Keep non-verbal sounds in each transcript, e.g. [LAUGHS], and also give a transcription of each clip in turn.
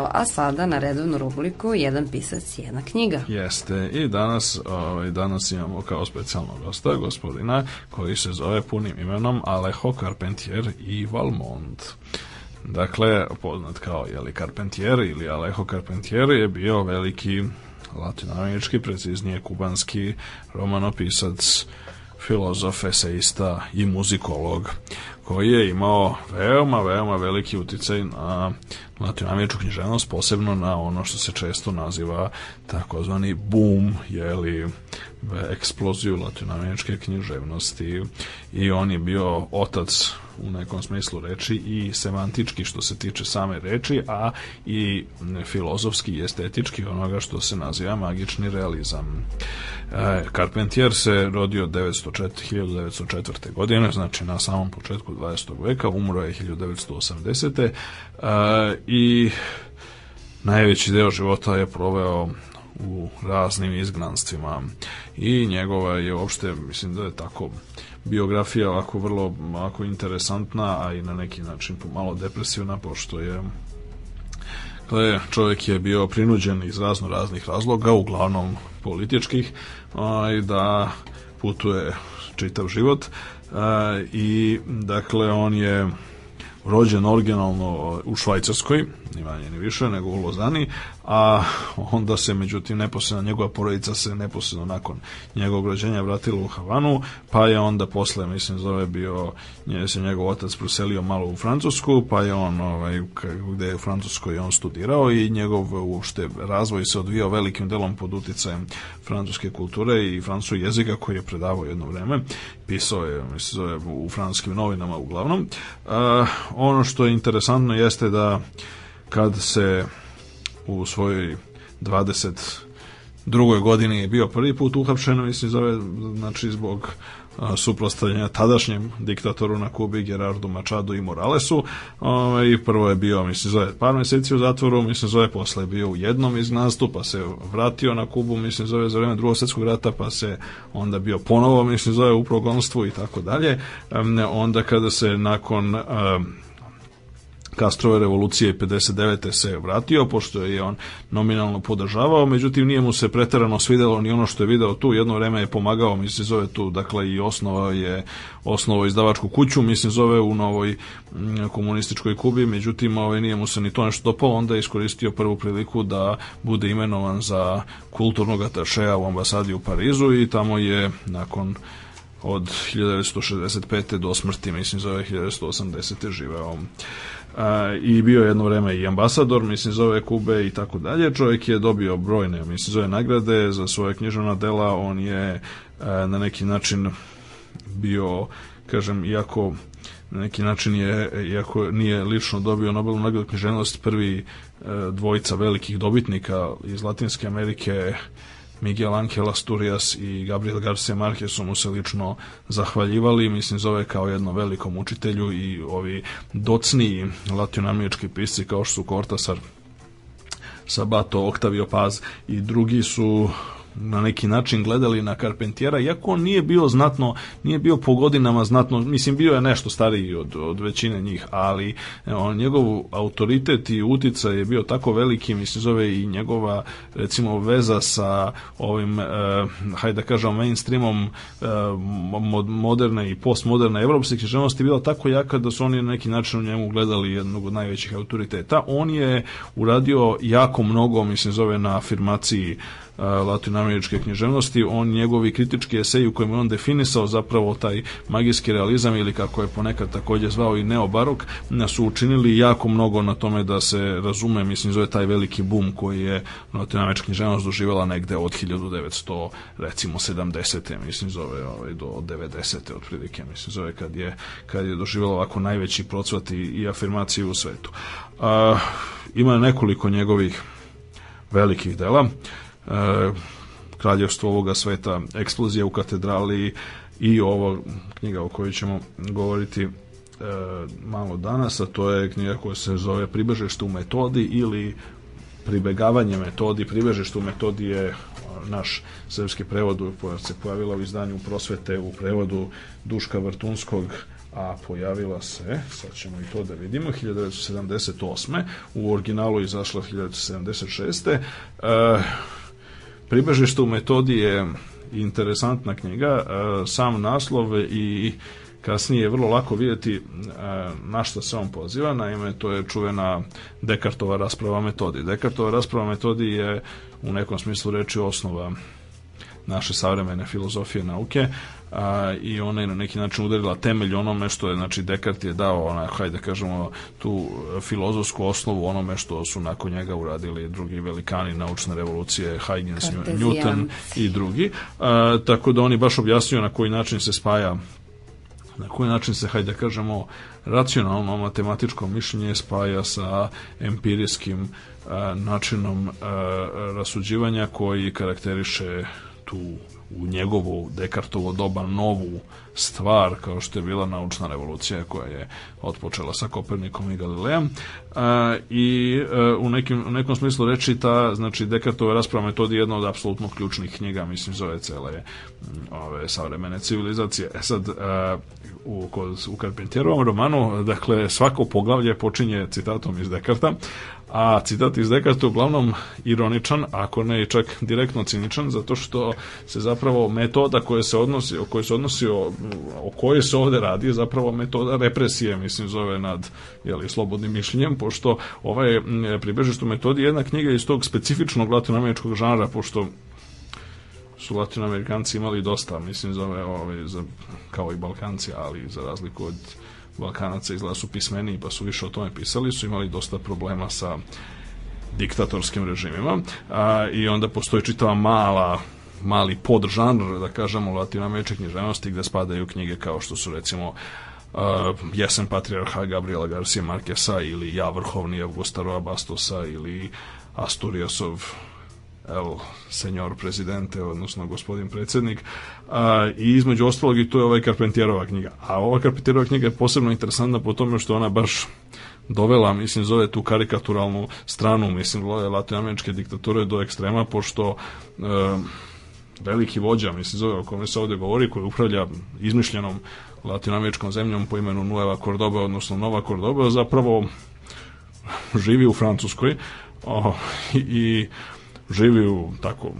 nešto. A sada na redovnu rubliku jedan pisac, jedna knjiga. Jeste, i danas, ovaj, danas imamo kao specijalnog gosta gospodina koji se zove punim imenom Alejo Carpentier i Valmont. Dakle, poznat kao jeli Carpentier ili Alejo Carpentier je bio veliki latinoamerički, preciznije kubanski romanopisac, filozof, eseista i muzikolog. Uh, koji je imao veoma, veoma veliki uticaj na latinoameričku književnost, posebno na ono što se često naziva takozvani boom, jeli eksploziju latinoameričke književnosti i on je bio otac u nekom smislu reči i semantički što se tiče same reči, a i filozofski i estetički onoga što se naziva magični realizam. E, Carpentier se rodio 1904. godine, znači na samom početku 20. veka, umro je 1980. E, i najveći deo života je proveo u raznim izgnanstvima i njegova je uopšte, mislim da je tako biografija ovako vrlo ovako interesantna, a i na neki način pomalo depresivna, pošto je Dakle, čovjek je bio prinuđen iz razno raznih razloga, uglavnom političkih, aj, da putuje čitav život. I, dakle, on je rođen originalno u Švajcarskoj, ni manje ni više, nego u Lozani, a onda se međutim neposredno njegova porodica se neposredno nakon njegovog rođenja vratila u Havanu, pa je onda posle, mislim, zove bio, nje, se njegov otac proselio malo u Francusku, pa je on, ovaj, gde je u Francuskoj on studirao i njegov uopšte razvoj se odvio velikim delom pod uticajem francuske kulture i francuskog jezika koji je predavao jedno vreme, pisao je, mislim, zove u francuskim novinama uglavnom. Uh, ono što je interesantno jeste da kad se u svojoj 20 drugoj godini je bio prvi put uhapšen, mislim, zove, znači, zbog a, suprostavljanja tadašnjem diktatoru na Kubi, Gerardu Mačadu i Moralesu. A, ovaj, I prvo je bio, mislim, zove, par meseci u zatvoru, mislim, zove, posle je bio u jednom iz nastupa, se vratio na Kubu, mislim, zove, za vreme drugog svetskog rata, pa se onda bio ponovo, mislim, zove, u progonstvu i tako dalje. Onda kada se nakon... A, Kastrove revolucije 59. se vratio, pošto je on nominalno podržavao, međutim nije mu se preterano svidelo ni ono što je video tu, jedno vreme je pomagao, mislim zove tu, dakle i osnova je osnovo izdavačku kuću, mislim zove u novoj mm, komunističkoj Kubi, međutim ovaj, nije mu se ni to nešto dopalo, onda je iskoristio prvu priliku da bude imenovan za kulturnog atašeja u ambasadi u Parizu i tamo je nakon od 1965. do smrti, mislim, zove 1980. živeo a, i bio jedno vreme i ambasador, mislim, zove Kube i tako dalje. Čovjek je dobio brojne, mislim, zove nagrade za svoje književna dela, on je a, e, na neki način bio, kažem, iako na neki način je, iako nije lično dobio Nobelovu nagradu književnost, prvi e, dvojica velikih dobitnika iz Latinske Amerike Miguel Ángel Asturias i Gabriel Garcia Marquez su mu se lično zahvaljivali, mislim zove kao jednom velikom učitelju i ovi docniji latinoamerički pisci kao što su Cortasar Sabato, Octavio Paz i drugi su na neki način gledali na Karpentjera, iako on nije bio znatno, nije bio po godinama znatno, mislim bio je nešto stariji od, od većine njih, ali on, njegov autoritet i utica je bio tako veliki, mislim zove i njegova recimo veza sa ovim, eh, hajde da kažem mainstreamom eh, moderne i postmoderne evropske književnosti bila tako jaka da su oni na neki način u njemu gledali jednog od najvećih autoriteta. On je uradio jako mnogo, mislim zove, na afirmaciji latinoameričke književnosti, on njegovi kritički eseji u kojima on definisao zapravo taj magijski realizam ili kako je ponekad takođe zvao i neobarok, su učinili jako mnogo na tome da se razume, mislim, zove taj veliki bum koji je latinoamerička književnost doživjela negde od 1900, recimo 70. mislim, zove ovaj, do 90. otprilike, mislim, zove kad je, kad je doživjela ovako najveći procvat i, i afirmaciju u svetu. A, ima nekoliko njegovih velikih dela. E, kraljevstvo ovoga sveta, eksplozija u katedrali i ova knjiga o kojoj ćemo govoriti e, malo danas, a to je knjiga koja se zove Pribežešte u metodi ili pribegavanje metodi, pribežešte u metodi je e, naš srpski prevod koja se pojavila u izdanju prosvete u prevodu Duška Vrtunskog a pojavila se, sad ćemo i to da vidimo, 1978. U originalu izašla 1976. E, pribežištu metodi je interesantna knjiga, e, sam naslov i kasnije je vrlo lako vidjeti e, na što se on poziva, naime to je čuvena Dekartova rasprava metodi. Dekartova rasprava metodi je u nekom smislu reči osnova naše savremene filozofije nauke a, i ona je na neki način udarila temelj onome što je, znači, Dekart je dao, ona, hajde da kažemo, tu e, filozofsku osnovu onome što su nakon njega uradili drugi velikani naučne revolucije, Huygens, Newton i drugi. A, tako da oni baš objasnio na koji način se spaja na koji način se, hajde da kažemo, racionalno matematičko mišljenje spaja sa empirijskim a, e, načinom a, e, rasuđivanja koji karakteriše tu u njegovu Dekartovo doba novu stvar kao što je bila naučna revolucija koja je otpočela sa Kopernikom i Galilejem a, e, i a, e, u, nekim, u nekom smislu reči ta, znači Dekartova rasprava metodi je jedna od apsolutno ključnih knjiga mislim zove cele ove savremene civilizacije e sad a, e, u, u Carpentierovom romanu, dakle, svako poglavlje počinje citatom iz Dekarta, a citat iz Dekarta uglavnom ironičan, ako ne i čak direktno ciničan, zato što se zapravo metoda koja se odnosi, o kojoj se odnosi, o, o kojoj se ovde radi, je zapravo metoda represije, mislim, zove nad jeli, slobodnim mišljenjem, pošto ovaj pribežištu metodi je jedna knjiga iz tog specifičnog latinoameričkog žanra, pošto su latinoamerikanci imali dosta, mislim, za, ove, ove, za, kao i balkanci, ali za razliku od balkanaca izgleda su pismeniji, pa su više o tome pisali, su imali dosta problema sa diktatorskim režimima a, i onda postoji čitava mala mali podžanr, da kažemo, latinoameričke književnosti gde spadaju knjige kao što su recimo uh, Jesen patrijarha Gabriela Garcia Markesa ili Ja vrhovni Avgustarova Bastosa ili Asturiasov el senjor prezidente, odnosno gospodin predsednik, a, i između ostalog i to je ovaj Karpentjerova knjiga. A ova Karpentjerova knjiga je posebno interesantna po tome što ona baš dovela, mislim, zove tu karikaturalnu stranu, mislim, latinoameričke diktature do ekstrema, pošto e, veliki vođa, mislim, zove o kome se ovde govori, koji upravlja izmišljenom latinoameričkom zemljom po imenu Nueva Cordoba, odnosno Nova Cordoba, zapravo živi u Francuskoj o, i жили в такому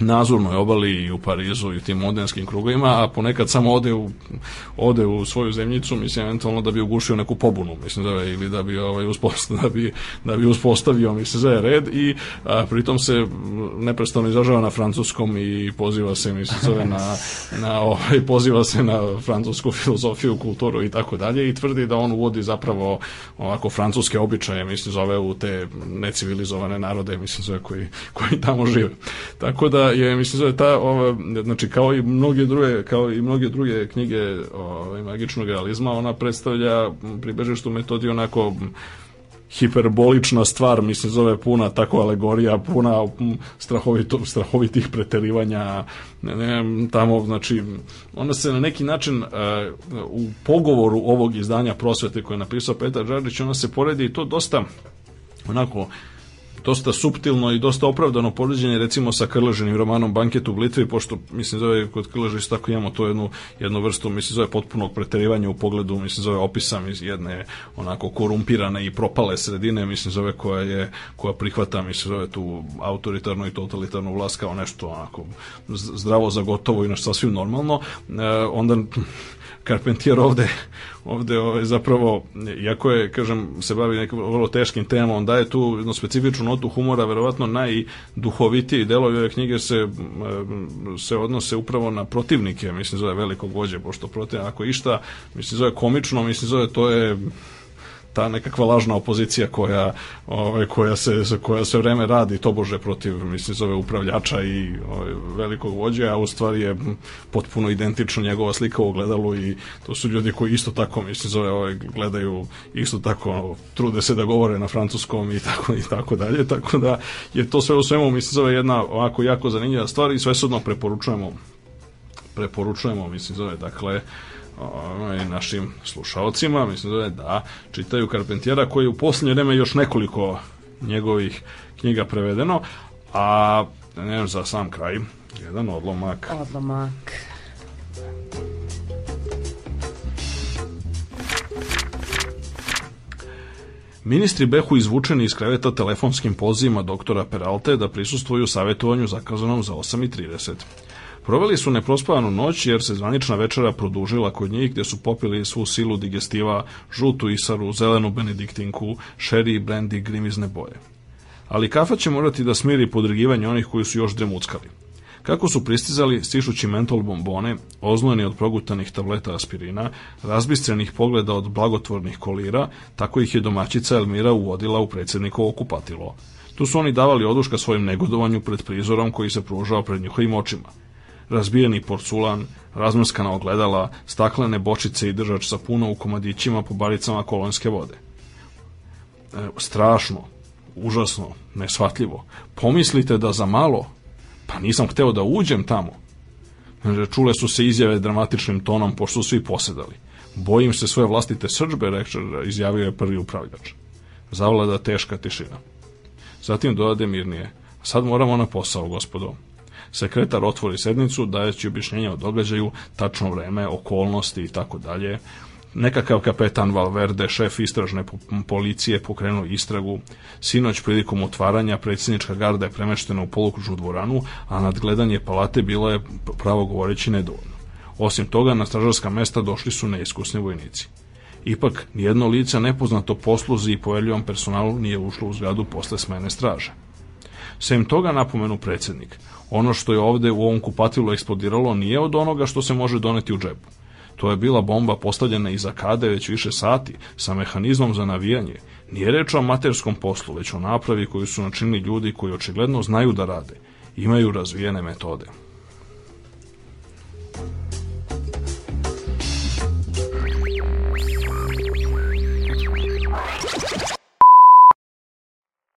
nazurnoj obali i u Parizu i u tim modenskim krugovima, a ponekad samo ode u, ode u svoju zemljicu, mislim, eventualno da bi ugušio neku pobunu, mislim, da, ili da bi, ovaj, uspostavio, [LAUGHS] da bi, da bi uspostavio, mislim, za red i a, pritom se neprestano izražava na francuskom i poziva se, mislim, zove na, na ovaj, poziva se na francusku filozofiju, kulturu i tako dalje i tvrdi da on uvodi zapravo ovako francuske običaje, mislim, zove u te necivilizovane narode, mislim, zove koji, koji tamo žive. Tako da onda je mislim da ta ova znači kao i mnoge druge kao i mnoge druge knjige o ovaj, magičnog realizma ona predstavlja pribežištu metodi onako hiperbolična stvar, mislim zove puna tako alegorija, puna strahovito, strahovitih preterivanja ne, tamo, znači ona se na neki način uh, u pogovoru ovog izdanja prosvete koje je napisao Petar Žarić, ona se poredi i to dosta onako dosta suptilno i dosta opravdano poređenje recimo sa Krleženim romanom Banket u Blitvi, pošto mislim zove kod Krleža isto tako imamo to jednu, jednu vrstu mislim zove potpunog preterivanja u pogledu mislim zove opisa iz jedne onako korumpirane i propale sredine mislim zove koja je koja prihvata mislim zove tu autoritarnu i totalitarnu vlast kao nešto onako zdravo za gotovo i nešto sasvim normalno e, onda Carpentier ovde, ovde ovaj, zapravo, iako je, kažem, se bavi nekim vrlo teškim temama, on daje tu jednu specifičnu notu humora, verovatno najduhovitiji delovi ove knjige se, se odnose upravo na protivnike, mislim, zove velikog vođe, pošto protiv, ako išta, mislim, zove komično, mislim, zove to je ta nekakva lažna opozicija koja, ovaj, koja, se, koja se vreme radi tobože protiv, mislim, zove upravljača i ovaj, velikog vođe a u stvari je potpuno identično njegova slika u ogledalu i to su ljudi koji isto tako, mislim, zove, ovaj, gledaju isto tako, trude se da govore na francuskom i tako i tako dalje, tako da je to sve u svemu, mislim, zove jedna ovako jako zanimljiva stvar i svesodno preporučujemo preporučujemo, mislim, zove, dakle, uh, ovaj, našim slušalcima, mislim da je da čitaju Karpentjera koji je u posljednje vreme još nekoliko njegovih knjiga prevedeno, a ne znam za sam kraj, jedan odlomak. Odlomak. Ministri Behu izvučeni iz kreveta telefonskim pozivima doktora Peralte da prisustvuju savjetovanju zakazanom za 8.30. Proveli su neprospavanu noć jer se zvanična večera produžila kod njih gde su popili svu silu digestiva, žutu isaru, zelenu benediktinku, šeri i brendi grimizne boje. Ali kafa će morati da smiri podrigivanje onih koji su još dremuckali. Kako su pristizali, stišući mentol bombone, oznojeni od progutanih tableta aspirina, razbistrenih pogleda od blagotvornih kolira, tako ih je domaćica Elmira uvodila u predsjednikovo okupatilo. Tu su oni davali oduška svojim negodovanju pred prizorom koji se pružao pred njihovim očima razbijeni porculan, razmrskana ogledala, staklene bočice i držač sa puno u komadićima po baricama kolonske vode. E, strašno, užasno, nesvatljivo. Pomislite da za malo, pa nisam hteo da uđem tamo. E, čule su se izjave dramatičnim tonom, pošto su svi posedali. Bojim se svoje vlastite srđbe, reče, izjavio je prvi upravljač. Zavlada teška tišina. Zatim dodade mirnije, sad moramo na posao, gospodo. Sekretar otvori sednicu dajeći objašnjenje o događaju, tačno vreme, okolnosti i tako dalje. Nekakav kapetan Valverde, šef istražne policije, pokrenuo istragu. Sinoć prilikom otvaranja predsjednička garda je premeštena u polukružnu dvoranu, a nadgledanje palate bilo je pravo govoreći nedovoljno. Osim toga, na stražarska mesta došli su neiskusni vojnici. Ipak, nijedno lice nepoznato posluzi i poverljivom personalu nije ušlo u zgradu posle smene straže. Sem toga napomenu predsednik, ono što je ovde u ovom kupatilu eksplodiralo nije od onoga što se može doneti u džepu. To je bila bomba postavljena iza kade već više sati, sa mehanizmom za navijanje. Nije reč o amaterskom poslu, već o napravi koju su načinili ljudi koji očigledno znaju da rade. Imaju razvijene metode.